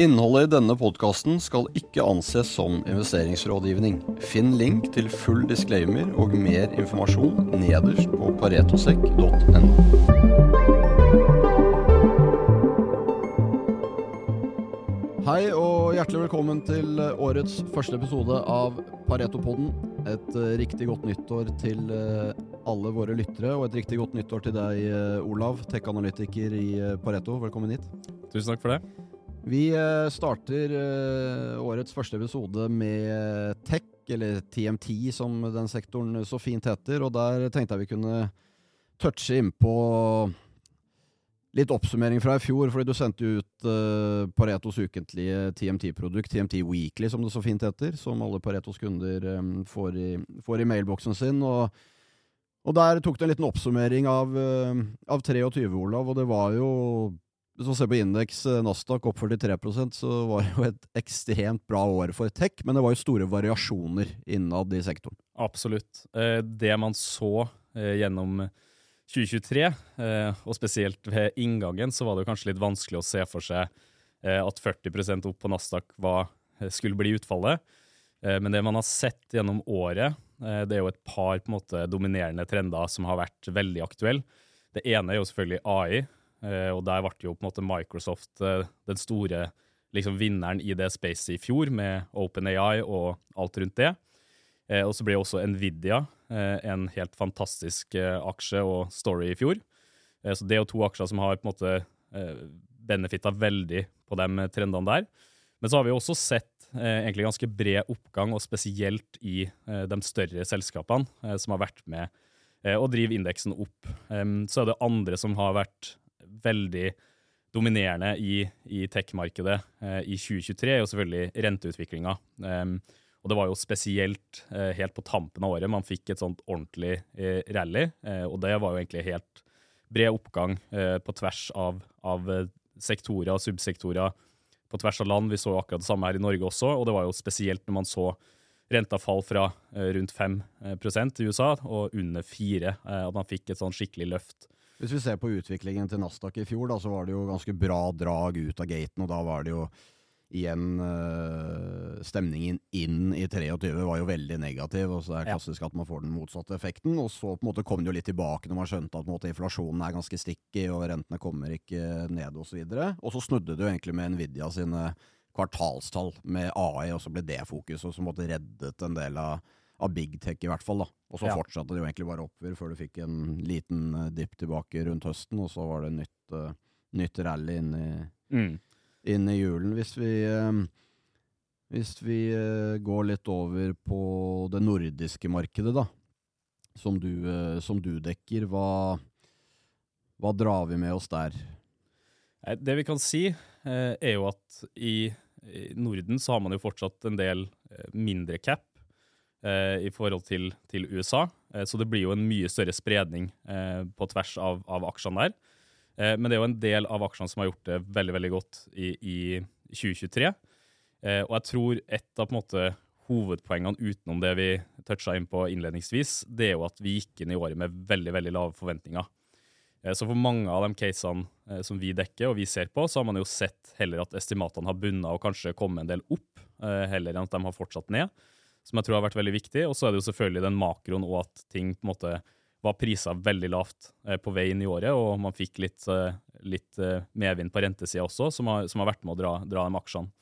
Innholdet i denne podkasten skal ikke anses som investeringsrådgivning. Finn link til full disclaimer og mer informasjon nederst på paretosekk.no. Hei og hjertelig velkommen til årets første episode av Paretopodden. Et uh, riktig godt nyttår til uh, alle våre lyttere, og et riktig godt nyttår til deg, uh, Olav, tech-analytiker i Pareto. Velkommen hit. Tusen takk for det. Vi eh, starter eh, årets første episode med tech, eller TMT som den sektoren så fint heter. Og der tenkte jeg vi kunne touche innpå litt oppsummering fra i fjor. fordi du sendte ut uh, Paretos ukentlige TMT-produkt, TMT Weekly som det så fint heter. Som alle Paretos kunder får, i, i, mailboksen sin. Og, og, der tok du en liten oppsummering av, av 23, Olav. Og det var jo hvis man ser på indeks eh, Nasdaq opp 43% så var det jo et ekstremt bra år for tech, men det var jo store variasjoner innad i sektoren. Absolutt. Eh, det man så eh, gjennom 2023, og spesielt ved inngangen, så var det jo kanskje litt vanskelig å se for seg at 40% opp på Nasdaq var, skulle bli utfallet. Men det man har sett gjennom året, det er jo et par måte dominerende trender som har vært veldig aktuelle. Det ene er jo selvfølgelig AI, og der ble jo på en måte Microsoft uh, den store liksom, vinneren i det spacet i fjor, med OpenAI og alt rundt det. Uh, og så ble også Nvidia en helt fantastisk aksje og story i fjor. så det er jo to aksjer som har på en måte eh, benefitta veldig på de trendene der. Men så har vi også sett egentlig ganske bred oppgang, og spesielt i de større selskapene som har vært med å drive indeksen opp. Um, så er det andre som har vært veldig dominerende i, i tech-markedet eh, i 2023, er jo selvfølgelig renteutviklinga. Um, og det var jo spesielt eh, helt på tampen av året man fikk et sånt ordentlig eh, rally. Eh, og det var jo egentlig helt bred oppgang eh, på tvers av, av, eh, sektorer og subsektorer på tvers av land. Vi så akkurat det samme her i Norge også, og det var jo spesielt når man så renta fall fra rundt 5 i USA og under 4 at man fikk et sånn skikkelig løft hvis vi ser på utviklingen til Nasdaq i fjor, da, så var det jo ganske bra drag ut av gaten, og da var det jo igjen uh, Stemningen inn i 23 var jo veldig negativ, og så er det klassisk at man får den motsatte effekten. Og så på en måte kom det jo litt tilbake når man skjønte at måte, inflasjonen er ganske sticky, og rentene kommer ikke ned, osv. Og, så og så snudde det jo egentlig med Nvidia sine kvartalstall med AI, og så ble det fokuset og så måtte reddet en del av av big tech, i hvert fall. da. Og så ja. fortsatte det jo egentlig bare oppover før du fikk en liten uh, dipp tilbake rundt høsten, og så var det nytt, uh, nytt rally inn i, mm. inn i julen. Hvis vi, uh, hvis vi går litt over på det nordiske markedet, da, som du, som du dekker, hva, hva, drar vi med oss der? Det vi kan si, er jo at i Norden så har man jo fortsatt en del mindre cap Eh, i forhold til, til USA. Eh, så det blir jo en mye større spredning eh, på tvers av, av aksjene der. men det er jo en del av aksjene som har gjort det veldig veldig godt i, i 2023. og jeg tror et av på en måte hovedpoengene utenom det vi toucha inn på innledningsvis, det er jo at vi gikk inn i året med veldig veldig lave forventninger. Så for mange av de casene som vi dekker og vi ser på, så har man jo sett heller at estimatene har bunna og kanskje kommet en del opp, heller enn at de har fortsatt ned som jeg tror har vært veldig viktig. Og så er det jo selvfølgelig den makroen og at ting på en måte var prisa veldig lavt eh, på vei inn i året, og man fikk litt, eh, litt eh, medvind på rentesida også, som har, som har, vært med å dra, dra de aksjene.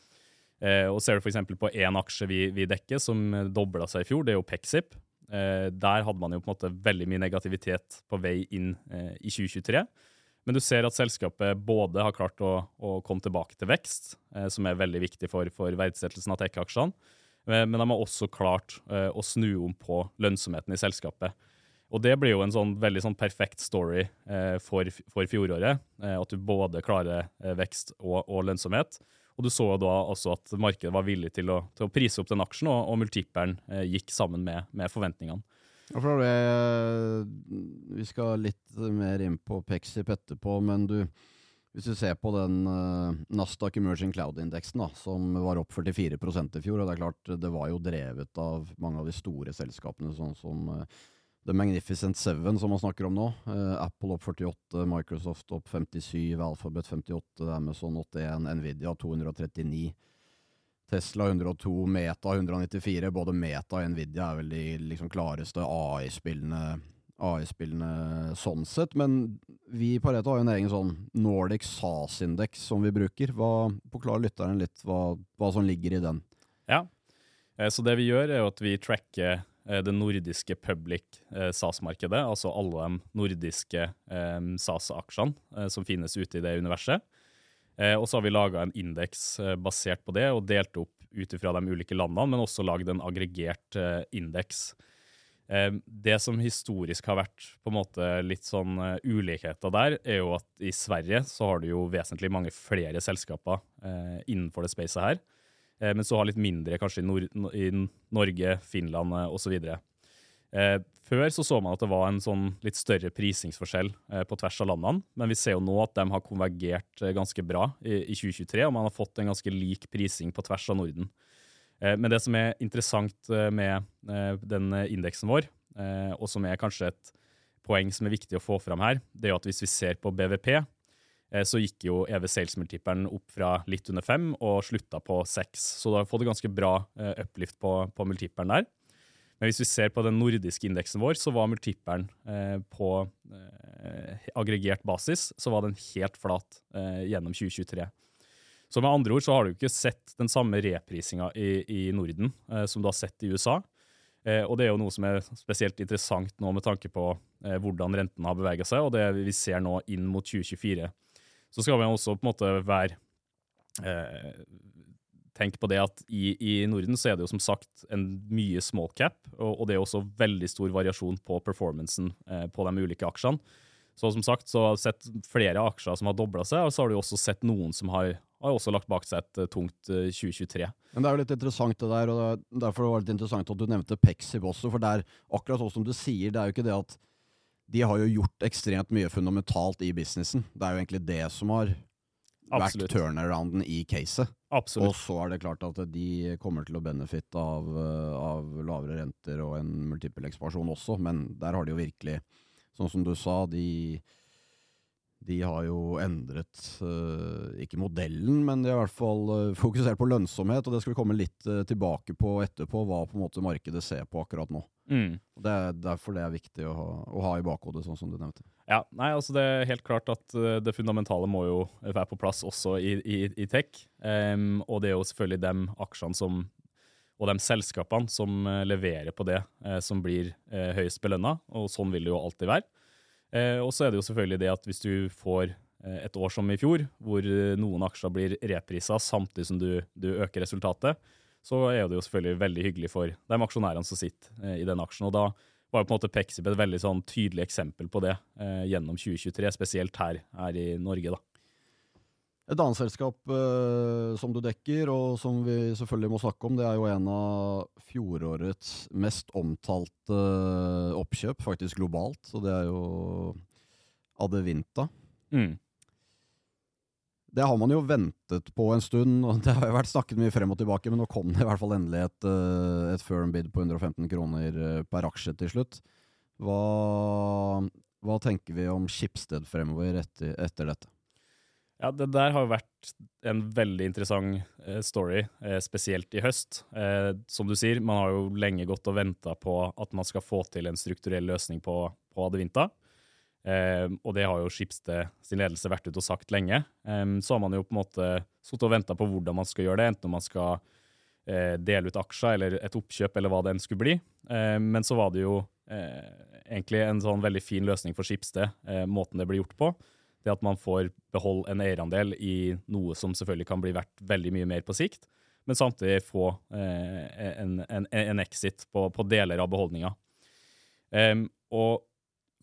Og Ser du f.eks. på én aksje vi, vi, dekker, som dobla seg i fjor, det er jo Pexip. Der hadde man jo på en måte veldig mye negativitet på vei inn i 2023. Men du ser at selskapet både har klart å, å komme tilbake til vekst, som er veldig viktig for, for verdsettelsen av tech-aksjene, men de har også klart eh, å snu om på lønnsomheten i selskapet. Og det blir jo en sånn veldig sånn perfekt story eh, for, for, fjoråret. at du både klarer vekst og, og, lønnsomhet. Og du så da også at markedet var villig til å, til å prise opp den aksjen, og, og multipelen gikk sammen med, med forventningene. Vi skal litt mer inn på Pexip etterpå, men du, hvis du ser på den uh, Nasdaq Emerging Cloud-indeksen, som var opp 44% i fjor, og det er klart det var jo drevet av mange av de store selskapene, sånn som uh, The Magnificent Seven, som man snakker om nå. Uh, Apple opp 48, Microsoft opp 57, Alphabet 58, Amazon 81, Nvidia 239. Tesla 102, Meta 194. Både Meta og Nvidia er vel de liksom klareste AI-spillene AI-spillene sånn sett, men vi i Pareto har jo en egen sånn Nordic SAS-indeks som vi bruker. Hva, Forklar lytteren litt hva, hva, som ligger i den. Ja, eh, så det vi gjør er jo at vi tracker eh, det nordiske public eh, SAS-markedet, altså alle de nordiske SAS-aksjene som finnes ute i det universet. Og så har vi laga en indeks basert på det og delt opp ut ifra de ulike landene, men også lagd en aggregert indeks det som historisk har vært på en måte litt sånn uh, ulikheter der, er jo at i Sverige så har du jo vesentlig mange flere selskaper uh, innenfor det spacet her. Uh, men så har litt mindre kanskje i, Nor i Norge, Finland uh, osv. Uh, før så så man at det var en sånn litt større prisingsforskjell på tvers av landene, men vi ser jo nå at de har konvergert ganske bra i 2023, og man har fått en ganske lik prising på tvers av Norden. Eh, men det som er interessant eh, med eh, den indeksen vår, og som er kanskje et poeng som er viktig å få fram her, det er at hvis vi ser på BVP, så gikk jo EV Sales-multippelen opp fra litt under fem og slutta på seks. Så du har fått et ganske bra uplift på, på multippelen der. Men hvis vi ser på den nordiske indeksen vår, så var multippelen på aggregert basis så var den helt flat gjennom 2023. Så med andre ord så har du ikke sett den samme reprisinga i, i Norden eh, som du har sett i USA. Eh, og det er jo noe som er spesielt interessant nå med tanke på eh, hvordan rentene har bevega seg, og det vi ser nå inn mot 2024. Så skal vi også på en måte være eh, Tenk på det at i, i, Norden så er det jo som sagt en mye small cap, og, og det er også veldig stor variasjon på performancen eh, på de ulike aksjene. Så som sagt så har du sett flere aksjer som har dobla seg, og så har du også sett noen som har, har også lagt bak seg et eh, tungt 2023. Eh, Men Det er jo litt interessant det der, og derfor var det litt interessant at du nevnte Pexib også. For det er akkurat sånn som du sier, det er jo ikke det at de har jo gjort ekstremt mye fundamentalt i businessen. Det er jo egentlig det som har vært turnarounden i caset. Absolutt. Og så er det klart at de kommer til å benefitte av, eh, av lavere renter og en multiple ekspansjon også, men der har de jo virkelig Sånn som du sa, de, de har jo endret uh, ikke modellen, men de har i hvert fall uh, fokusert på lønnsomhet, og det skal vi komme litt uh, tilbake på etterpå, hva på en måte markedet ser på akkurat nå. Mm. Det er derfor det er viktig å ha, å ha, i bakhodet, sånn som du nevnte. Ja, nei, altså Det er helt klart at det fundamentale må jo være på plass også i, i, i tech. Um, og det er jo selvfølgelig de aksjene som og de selskapene som eh, leverer på det, eh, som blir eh, høyest belønna. Og sånn vil det jo alltid være. Og så er det jo selvfølgelig det at hvis du får et år som i fjor, hvor noen aksjer blir reprisa samtidig som du, du øker resultatet, så er det jo selvfølgelig veldig hyggelig for de aksjonærene som sitter i den aksjen. Og da var jo på en måte Pexip et veldig sånn tydelig eksempel på det eh, gjennom 2023, spesielt her, her i Norge. da. Et annet selskap uh, som du dekker, og som vi selvfølgelig må snakke om, det er jo en av fjorårets mest omtalte uh, oppkjøp, faktisk globalt. og det er jo Adevinta. Mm. Det har man jo ventet på en stund, og det har jo vært snakket mye frem og tilbake, men nå kom det i hvert fall endelig et, uh, et firm bid på 115 kroner per aksje til slutt. Hva, hva tenker vi om Skipsted fremover etter, etter dette? Ja, det der har jo vært en veldig interessant eh, story, eh, spesielt i høst. Eh, som du sier, man har jo lenge gått og venta på at man skal få til en strukturell løsning på, på Adevinta. og det har jo Skipsted sin ledelse vært ute og sagt lenge. så har man jo på en måte sittet og venta på hvordan man skal gjøre det, enten om man skal dele ut aksjer eller et oppkjøp eller hva det enn skulle bli. men så var det jo egentlig en sånn veldig fin løsning for Skipsted, måten det ble gjort på det at man får beholde en eierandel i noe som selvfølgelig kan bli verdt veldig mye mer på sikt, men samtidig få eh, en, en, en, exit på, på, deler av beholdninga. Um, og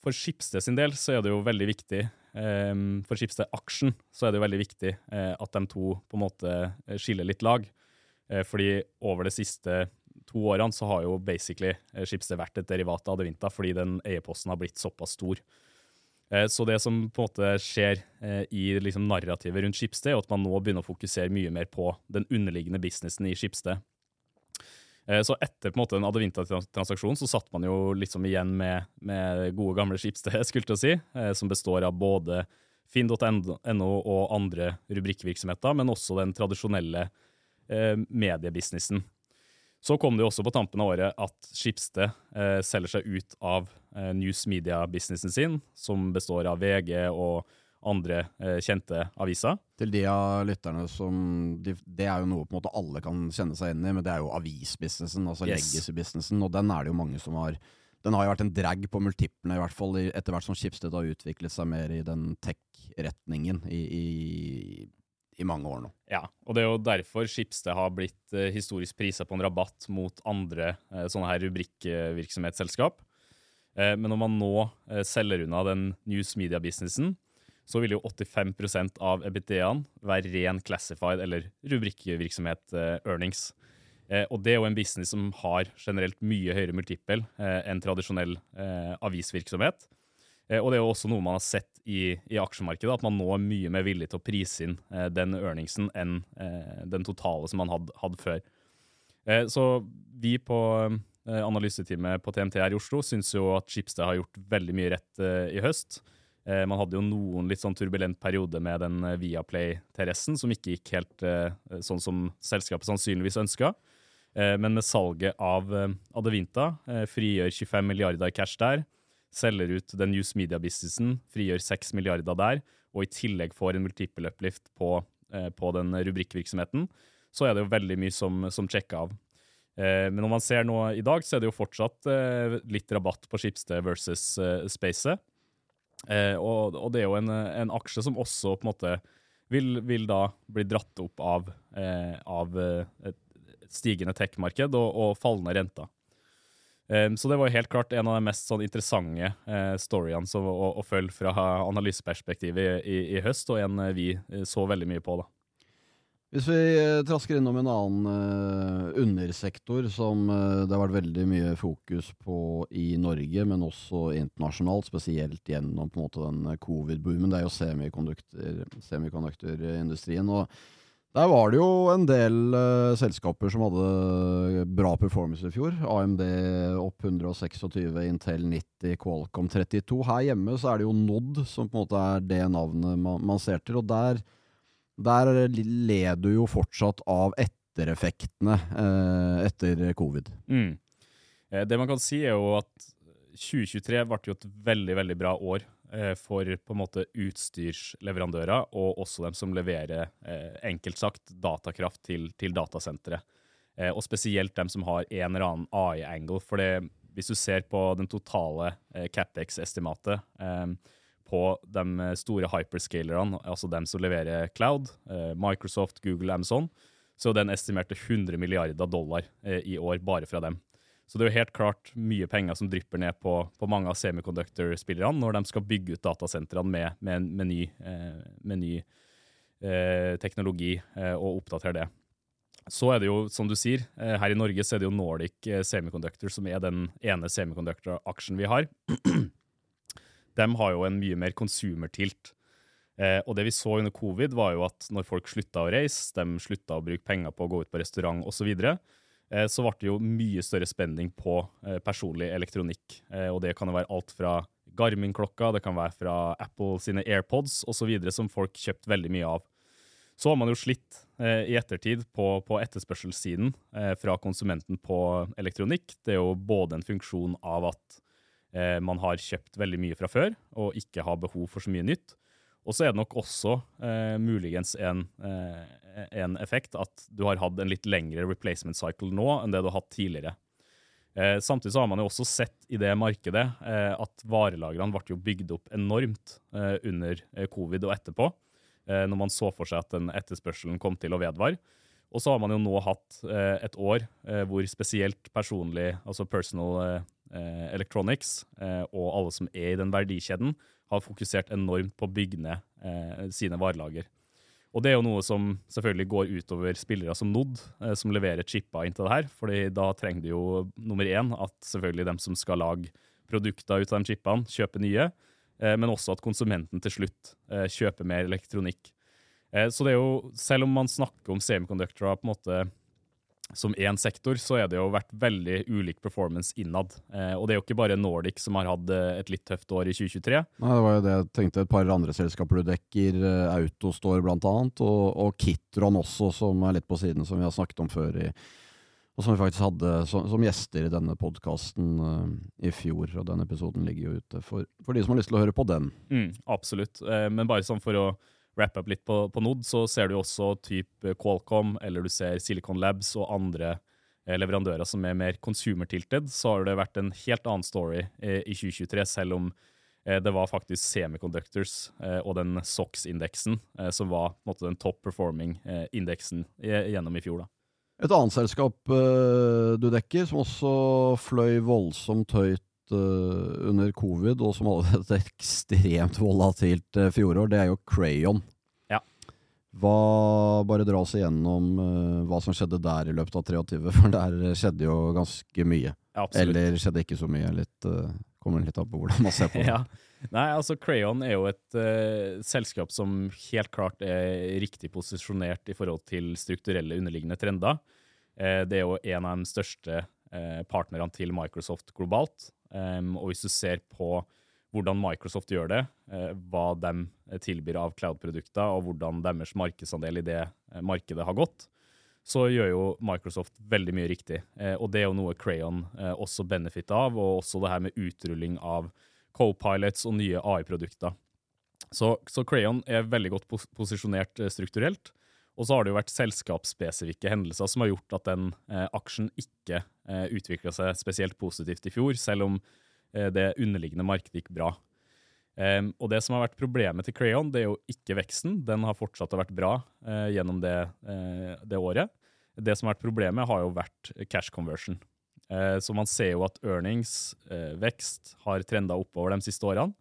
for Skipsted sin del så er det jo veldig viktig um, For Skipsted-aksjen så er det jo veldig viktig uh, at de to på en måte eh, skiller litt lag. Uh, fordi over de siste to årene så har jo basically Skipsted vært et derivat av Adevinta fordi den eierposten har blitt såpass stor. Eh, så det som på en måte skjer eh, i liksom narrativet rundt Skipsted, er at man nå begynner å fokusere mye mer på den underliggende businessen i Skipsted. Eh, så etter på en måte den Adevinta-transaksjonen så satt man jo liksom igjen med, med gode, gamle Skipsted, skulle jeg si, som består av både finn.no og andre rubrikkvirksomheter, men også den tradisjonelle mediebusinessen. Så kom det jo også på tampen av året at Skipsted eh, selger seg ut av eh, news media-businessen sin, som består av VG og andre eh, kjente aviser. Til de av lytterne som de, Det er jo noe på en måte alle kan kjenne seg inn i, men det er jo avisbusinessen, altså yes. legacy-businessen, og den er det jo mange som har den har jo vært en drag på multiplene, i hvert fall etter hvert som Skipsted har utviklet seg mer i den tech-retningen i, i, i, mange år nå. Ja, og det er jo derfor Schibsted har blitt eh, historisk prisa på en rabatt mot andre eh, sånne her rubrikkvirksomhetsselskap. Eh, men når man nå selger unna den news media-businessen, så vil jo 85% av EBITDA-en være ren classified eller rubrikkvirksomhet earnings. Og det er jo en business som har generelt mye høyere multiple enn tradisjonell avisvirksomhet. Eh, og det er jo også noe man har sett i, i, aksjemarkedet, at man nå er mye mer villig til å prise inn eh, den earningsen enn den totale som man hadde, hadde før. så vi på analyseteamet på TMT her i Oslo syns jo at Schibsted har gjort veldig mye rett i høst. Eh, man hadde jo noen litt sånn turbulent periode med den eh, Viaplay-TRS-en, som ikke gikk helt eh, sånn som selskapet sannsynligvis ønska. Men med salget av Adevinta frigjør 25 milliarder i cash der. Selger ut den News Media-businessen, frigjør 6 milliarder der. Og i tillegg får en multiple uplift på, på den rubrikkvirksomheten. Så er det jo veldig mye som, som sjekker av. Men når man ser nå i dag, så er det jo fortsatt litt rabatt på Schibsted versus Spacet. Eh, og, og, det er jo en, en, aksje som også på en måte vil, vil da bli dratt opp av, eh, av eh, et stigende tech-marked og, og, fallende renter. Eh, så det var helt klart en av de mest sånn, interessante eh, storyene som, å, å, følge fra analyseperspektivet i, i, i, høst, og en vi så veldig mye på. da. Hvis vi eh, trasker innom en annen uh, undersektor som uh, det har vært veldig mye fokus på i Norge, men også internasjonalt, spesielt gjennom på en måte den covid-boomen, det er jo semikonduktorindustrien. og Der var det jo en del uh, selskaper som hadde bra performance i fjor. AMD opp 126, Intel 90, Qualcomm 32. Her hjemme så er det jo Nod som på en måte er det navnet man, man ser til. og der der led du jo fortsatt av ettereffektene uh, etter covid. Mm. Eh, det man kan si, er jo at 2023 ble jo et veldig veldig bra år eh, for på en måte utstyrsleverandører, og også dem som leverer, eh, enkelt sagt, datakraft til, til datasentre. Eh, og spesielt dem som har en eller annen AI-angle. For hvis du ser på den totale eh, CapEx-estimatet på de store hyperscalerne, altså dem som leverer cloud, eh, Microsoft, Google, Amazon, så den estimerte 100 milliarder dollar eh, i år bare fra dem. Så det er jo helt klart mye penger som drypper ned på, på mange av semiconductor-spillerne når de skal bygge ut datasentrene med, med, med, ny, eh, med ny eh, teknologi eh, og oppdatere det. Så er det jo, som du sier, eh, her i Norge så er det jo Nordic Semiconductor som er den ene semiconductor-aksjen vi har. de har jo en mye mer consumer-tilt. Eh, og det vi så under covid, var jo at når folk slutta å reise, de slutta å bruke penger på å gå ut på restaurant osv., så, videre, eh, så ble det jo mye større spenning på eh, personlig elektronikk. Eh, og det kan jo være alt fra Garmin-klokka, det kan være fra Apple sine AirPods osv., som folk kjøpte veldig mye av. Så har man jo slitt eh, i ettertid på, på etterspørselssiden eh, fra konsumenten på elektronikk. Det er jo både en funksjon av at eh, man har kjøpt veldig mye fra før og ikke har behov for så mye nytt. Og så er det nok også eh, muligens en, eh, en, effekt at du har hatt en litt lengre replacement cycle nå enn det du har hatt tidligere. Eh, samtidig så har man jo også sett i det markedet eh, at varelagrene ble jo bygd opp enormt eh, under covid og etterpå, når man så for seg at den etterspørselen kom til å vedvare. Og så har man jo nå hatt et år hvor spesielt personlig, altså personal eh, electronics eh, og alle som er i den verdikjeden, har fokusert enormt på å bygge ned eh, sine varelager. Og det er jo noe som selvfølgelig går utover spillere som Nod, eh, som leverer chipper inn til det her. fordi da trenger du jo nummer én at selvfølgelig dem som skal lage produkter ut av de chipene, kjøper nye. Eh, men også at konsumenten til slutt eh, kjøper mer elektronikk. Så det er jo, selv om man snakker om semikonduktorer på en måte som én sektor, så er det jo vært veldig ulik performance innad. Eh, og det er jo ikke bare Nordic som har hatt eh, et litt tøft år i 2023. Nei, det var jo det jeg tenkte. Et par andre selskaper du dekker, eh, Autostore blant annet, og, og Kitron også, som er litt på siden, som vi har snakket om før i og som vi faktisk hadde som, som gjester i denne podkasten uh, i fjor. Og den episoden ligger jo ute for, for, de som har lyst til å høre på den. Mm, absolutt. Eh, men bare sånn for å wrap up litt på, på Nod, så ser du også type Qualcomm, eller du ser Silicon Labs og andre uh, leverandører som er mer consumer-tilted. Så har det vært en helt annen story i 2023, selv om det var faktisk Semiconductors og den SOX-indeksen som var måte, den top performing indeksen gjennom i fjor. da. Et annet selskap du dekker, som også fløy voldsomt høyt under covid, og som hadde et ekstremt volatilt uh, fjorår, det er jo Crayon. Ja. Hva, bare dra oss igjennom hva som skjedde der i løpet av 23, for der skjedde jo ganske mye. Ja, Eller skjedde ikke så mye. Litt, kommer litt an på hvordan man ser på det. ja. Nei, altså Crayon er jo et uh, selskap som helt klart er riktig posisjonert i forhold til strukturelle underliggende trender. Uh, det er jo en av de største uh, partnerne til Microsoft globalt. Um, og hvis du ser på hvordan Microsoft gjør det, hva de tilbyr av cloud-produkter, og hvordan deres markedsandel i det markedet har gått, så gjør jo Microsoft veldig mye riktig. og det er jo noe Crayon også benefitter av, og også det her med utrulling av co-pilots og nye AI-produkter. Så, så, Crayon er veldig godt pos posisjonert eh, strukturelt. Og så har det jo vært selskapsspesifikke hendelser som har gjort at den eh, aksjen ikke eh, utvikla seg spesielt positivt i fjor, selv om eh, det underliggende markedet gikk bra. Um, og det som har vært problemet til Crayon, det er jo ikke veksten. Den har fortsatt vært bra uh, gjennom det, uh, det, året. Det som har vært problemet, har jo vært cash conversion. Eh, så man ser jo at earnings, eh, vekst, har trenda oppover de siste årene.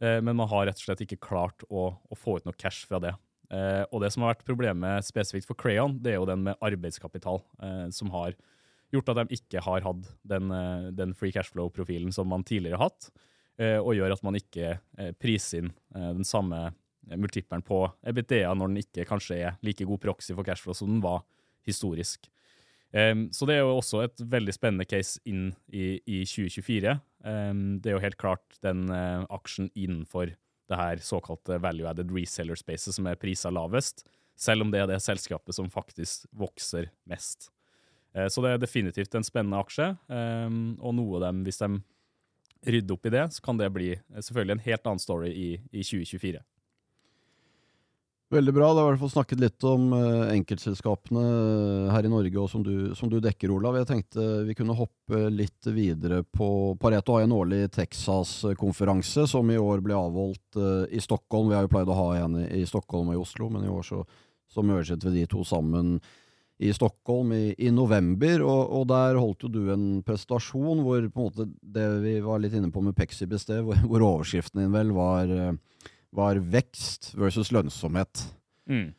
Eh, men man har rett og slett ikke klart å, å få ut noe cash fra det. Og det som har vært problemet spesifikt for Crayon, det er jo den med arbeidskapital, som har gjort at de ikke har hatt den, den free cashflow-profilen som man tidligere har hatt, og gjør at man ikke priser inn den samme multiplen på EBITDA når den ikke kanskje er like god proxy for cashflow som den var historisk. Um, så det er jo også et veldig spennende case inn i, i 2024. Um, det er jo helt klart den uh, aksjen innenfor det her såkalte value-added reseller-spacet som er prisa lavest, selv om det er det selskapet som faktisk vokser mest. Uh, så det er definitivt en spennende aksje, um, og noe av dem, hvis de rydder opp i det, så kan det bli uh, selvfølgelig en helt annen story i 2024. Veldig bra. Det har i hvert fall snakket litt om uh, enkeltselskapene uh, her i Norge, og som du, som du, dekker, Olav. Jeg tenkte vi kunne hoppe litt videre på Pareto har en årlig Texas-konferanse, som i år ble avholdt uh, i Stockholm. Vi har jo pleid å ha en i, Stockholm og i Oslo, men i år så, så merget vi de to sammen i Stockholm i, i november. Og, og, der holdt jo du en prestasjon hvor på en måte det vi var litt inne på med Pexib i sted, hvor, hvor overskriften din vel var var vekst versus lønnsomhet. Mm.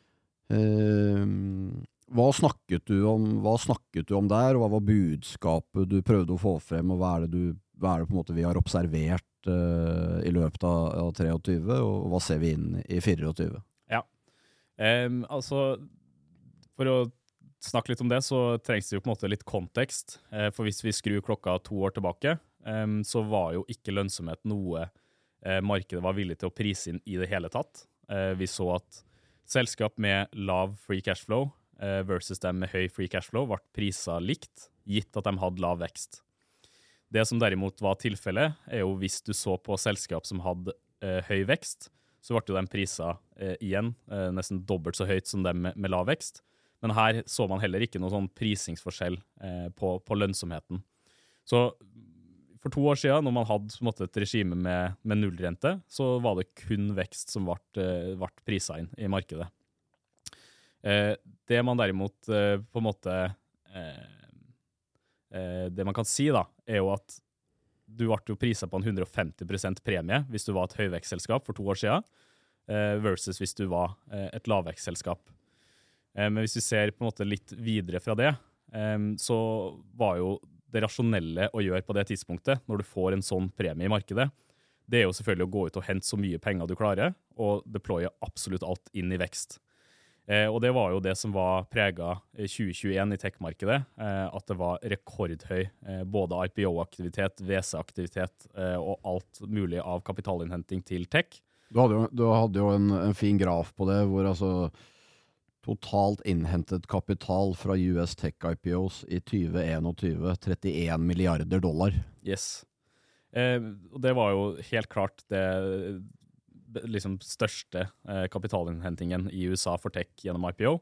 Uh, hva, snakket du om, hva snakket du om der, og hva var budskapet du prøvde å få frem, og hva er det, du, hva er det vi har observert uh, i løpet av, av, 23, og hva ser vi inn i 24? Ja, um, altså For å snakke litt om det, så trengs det jo på en måte litt kontekst. Uh, for hvis vi skrur klokka to år tilbake, um, så var jo ikke lønnsomhet noe eh, markedet var villig til å prise inn i det hele tatt. Eh, vi så at selskap med lav free cashflow eh, versus dem med høy free cash flow ble prisa likt, gitt at de hadde lav vekst. Det som derimot var tilfellet, er jo hvis du så på selskap som hadde eh, høy vekst, så ble jo de prisa eh, igjen eh, nesten dobbelt så høyt som dem med, lav vekst. Men her så man heller ikke noen sånn prisingsforskjell på, på lønnsomheten. Så for to år siden, når man hadde måte, et regime med, med, nullrente, så var det kun vekst som ble, ble prisa inn i markedet. Eh, det man derimot eh, på en måte eh, Det man kan si, da, er jo at du ble jo prisa på en 150% premie hvis du var et høyvekstselskap for to år siden, versus hvis du var et lavvekstselskap. men hvis vi ser på en måte litt videre fra det, så var jo det rasjonelle å gjøre på det tidspunktet, når du får en sånn premie i markedet, det er jo selvfølgelig å gå ut og hente så mye penger du klarer, og deploye absolutt alt inn i vekst. Eh, og det var jo det som var prega 2021 i tech-markedet. Eh, at det var rekordhøy eh, både IPO-aktivitet, WC-aktivitet eh, og alt mulig av kapitalinnhenting til tech. Du hadde jo, du hadde jo en, en, fin graf på det, hvor altså totalt innhentet kapital fra US Tech IPOs i 2021 31 milliarder dollar. Yes. Eh, det var jo helt klart det liksom største eh, kapitalinnhentingen i USA for tech gjennom IPO.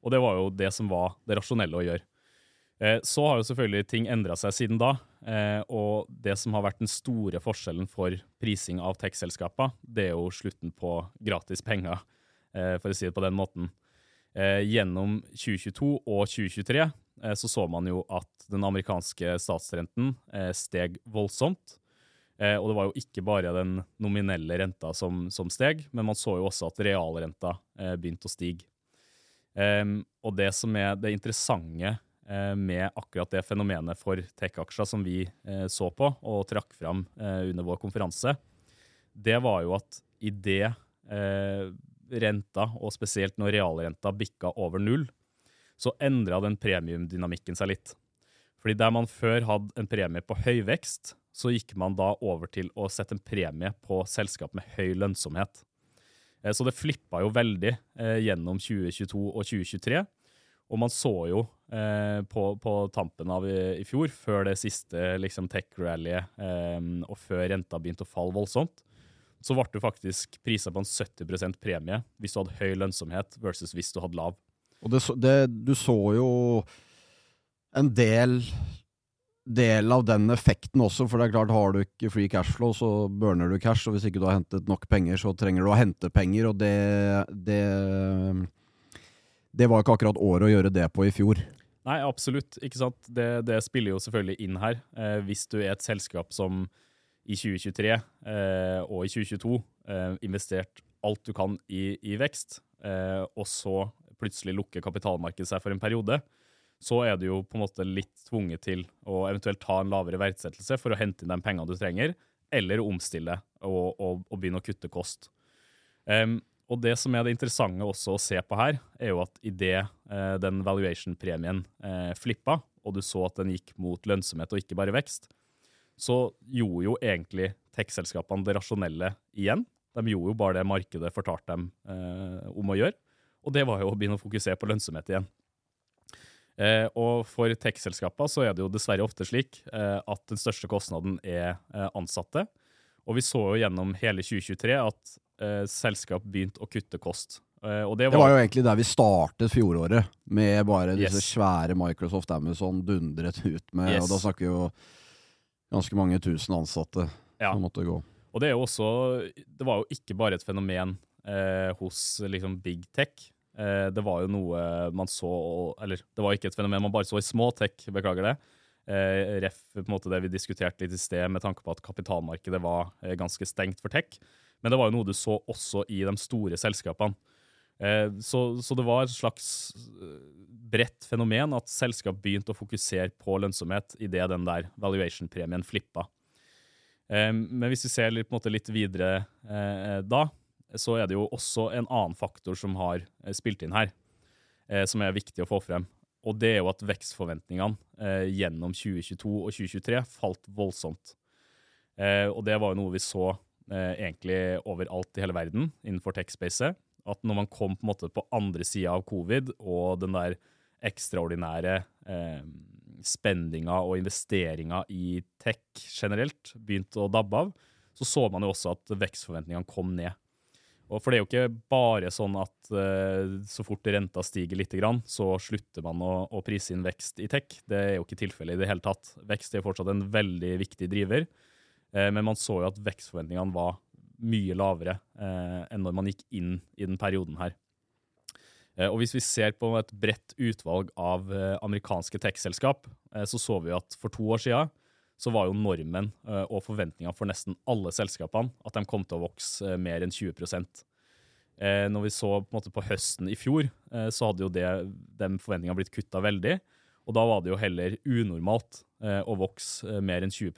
Og det var jo det som var det rasjonelle å gjøre. Eh, så har jo selvfølgelig ting endra seg siden da. Eh, og det som har vært den store forskjellen for prising av tech-selskaper, det er jo slutten på gratis penger, eh, for å si det på den måten. Eh, gjennom 2022 og 2023 eh, så så man jo at den amerikanske statsrenten steg voldsomt. Eh, og det var jo ikke bare den nominelle renta som, som steg, men man så jo også at realrenta eh, begynte å stige. Um, og det som er det interessante eh, med akkurat det fenomenet for tech-aksjer som vi eh, så på og trakk fram eh, under vår konferanse, det var jo at i eh, renta, og spesielt når realrenta bikka over null, så endra den premiumdynamikken seg litt. Fordi der man før hadde en premie på høy vekst, så gikk man da over til å sette en premie på selskap med høy lønnsomhet. Eh, så det flippa jo veldig eh, gjennom 2022 og 2023. Og man så jo eh, på, på, tampen av i, i, fjor, før det siste liksom, tech-rallyet, eh, og før renta begynte å falle voldsomt, så ble du faktisk prisa på en 70% premie hvis du hadde høy lønnsomhet versus hvis du hadde lav. Og det, det, du så jo en del del av den effekten også, for det er klart, har du ikke free cashflow, så burner du cash, og hvis ikke du har hentet nok penger, så trenger du å hente penger, og det Det, det var ikke akkurat året å gjøre det på i fjor. Nei, absolutt. ikke sant? Det, det spiller jo selvfølgelig inn her. Eh, hvis du er et selskap som i 2023 eh, og i 2022 eh, investert alt du kan i, i vekst, eh, og så plutselig lukker kapitalmarkedet seg for en periode, så er du jo på en måte litt tvunget til å eventuelt ta en lavere verdsettelse for å hente inn de pengene du trenger, eller omstille og, og, og begynne å kutte kost. Um, og det som er det interessante også å se på her, er jo at idet uh, den valuation-premien uh, flippa, og du så at den gikk mot lønnsomhet og ikke bare vekst, så gjorde jo egentlig tech-selskapene det rasjonelle igjen. De gjorde jo bare det markedet fortalte dem eh, om å gjøre, og det var jo å begynne å fokusere på lønnsomhet igjen. Eh, og for tech-selskaper så er det jo dessverre ofte slik eh, at den største kostnaden er eh, ansatte. Og vi så jo gjennom hele 2023 at eh, selskap begynte å kutte kost. Eh, og det var, det var, jo egentlig der vi startet fjoråret, med bare disse yes. svære Microsoft Amazon dundret ut med. Yes. Og da snakker vi jo ganske mange tusen ansatte ja. som måtte gå. Og det er også Det var jo ikke bare et fenomen eh, hos liksom big tech. Eh, det var jo noe man så Eller det var ikke et fenomen man bare så i små tech, beklager det. Eh, ref på en måte det vi diskuterte litt i sted, med tanke på at kapitalmarkedet var eh, ganske stengt for tech. Men det var jo noe du så også i de store selskapene. Så, så, det var et slags bredt fenomen at selskap begynte å fokusere på lønnsomhet idet den der valuation-premien flippa. Men hvis vi ser litt, litt videre da, så er det jo også en annen faktor som har eh, spilt inn her, eh, som er viktig å få frem. Og det er jo at vekstforventningene eh, gjennom 2022 og 2023 falt voldsomt. Eh, og det var jo noe vi så eh, egentlig overalt i hele verden innenfor tech-spacet. At når man kom på en måte på andre sida av covid og den der ekstraordinære eh, spendinga og investeringa i tech generelt begynte å dabbe av, så så man jo også at vekstforventningene kom ned. Og For det er jo ikke bare sånn at eh, så fort renta stiger litt, så slutter man å, å, prise inn vekst i tech. Det er jo ikke tilfellet i det hele tatt. Vekst er fortsatt en veldig viktig driver. eh, men man så jo at vekstforventningene var mye lavere eh, enn når man gikk inn i den perioden her. Og Hvis vi ser på et bredt utvalg av amerikanske tech-selskap, så så vi at for to år siden så var jo normen uh, og forventninga for nesten alle selskapene at de kom til å vokse uh, mer enn 20 uh, eh, Når vi så på, måte, på høsten i fjor, så hadde jo det, de forventningene blitt kutta veldig. Og da var det jo heller unormalt å vokse mer enn 20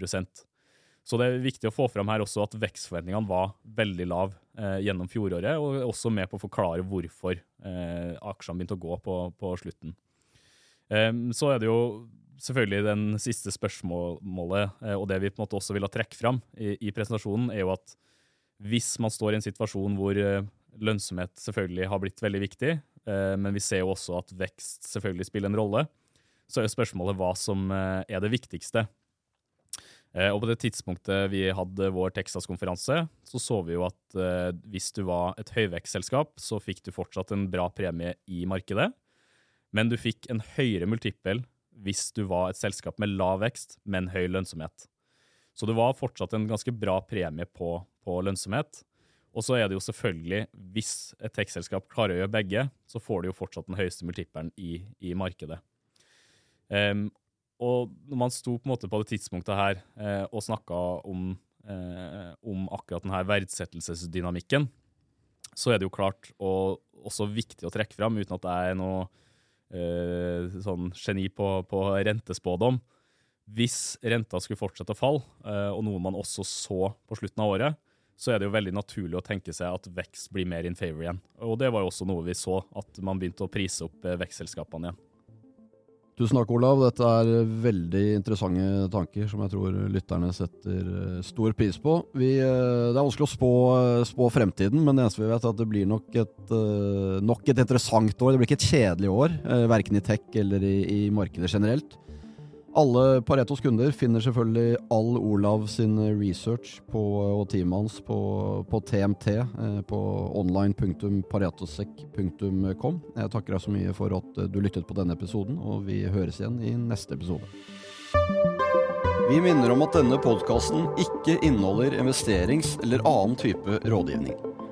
Så det er viktig å få fram her også at vekstforventningene var veldig lav eh, gjennom fjoråret, og også med på å forklare hvorfor eh, aksjene begynte å gå på, på slutten. Eh, så er det jo selvfølgelig den siste spørsmålet, eh, og det vi på en måte også vil ha trekke fram i, i, presentasjonen, er jo at hvis man står i en situasjon hvor eh, lønnsomhet selvfølgelig har blitt veldig viktig, eh, men vi ser jo også at vekst selvfølgelig spiller en rolle, så er jo spørsmålet hva som er det viktigste. Eh, og på det tidspunktet vi hadde vår Texas-konferanse, så så vi jo at eh, hvis du var et høyvekstselskap, så fikk du fortsatt en bra premie i markedet, men du fikk en høyere multiple hvis du var et selskap med lav vekst, men høy lønnsomhet. Så det var fortsatt en ganske bra premie på, på lønnsomhet. Og så er det jo selvfølgelig, hvis et tech-selskap klarer å gjøre begge, så får du jo fortsatt den høyeste multiplen i, i markedet. Um, og når man sto på på det tidspunktet her eh, og snakka om, eh, om, akkurat denne verdsettelsesdynamikken, så er det jo klart og også viktig å trekke fram, uten at jeg er noe eh, sånn geni på, på, rentespådom. Hvis renta skulle fortsette å falle, eh, og noe man også så på slutten av året, så er det jo veldig naturlig å tenke seg at vekst blir mer in favor igjen. Og det var jo også noe vi så, at man begynte å prise opp eh, vekstselskapene igjen. Tusen takk, Olav. Dette er veldig interessante tanker som jeg tror lytterne setter eh, stor pris på. Vi, eh, det er vanskelig å spå, eh, spå, fremtiden, men det eneste vi vet, er at det blir nok et, nok et interessant år. Det blir ikke et kjedelig år, verken i tech eller i, i markedet generelt. Alle Paretos kunder finner selvfølgelig all Olav sin research på, og teamet hans på, på TMT, eh, på online.paretosek.com Jeg takker deg så mye for at du lyttet på denne episoden, og vi høres igjen i neste episode. Vi minner om at denne podkasten ikke inneholder investerings- eller annen type rådgivning.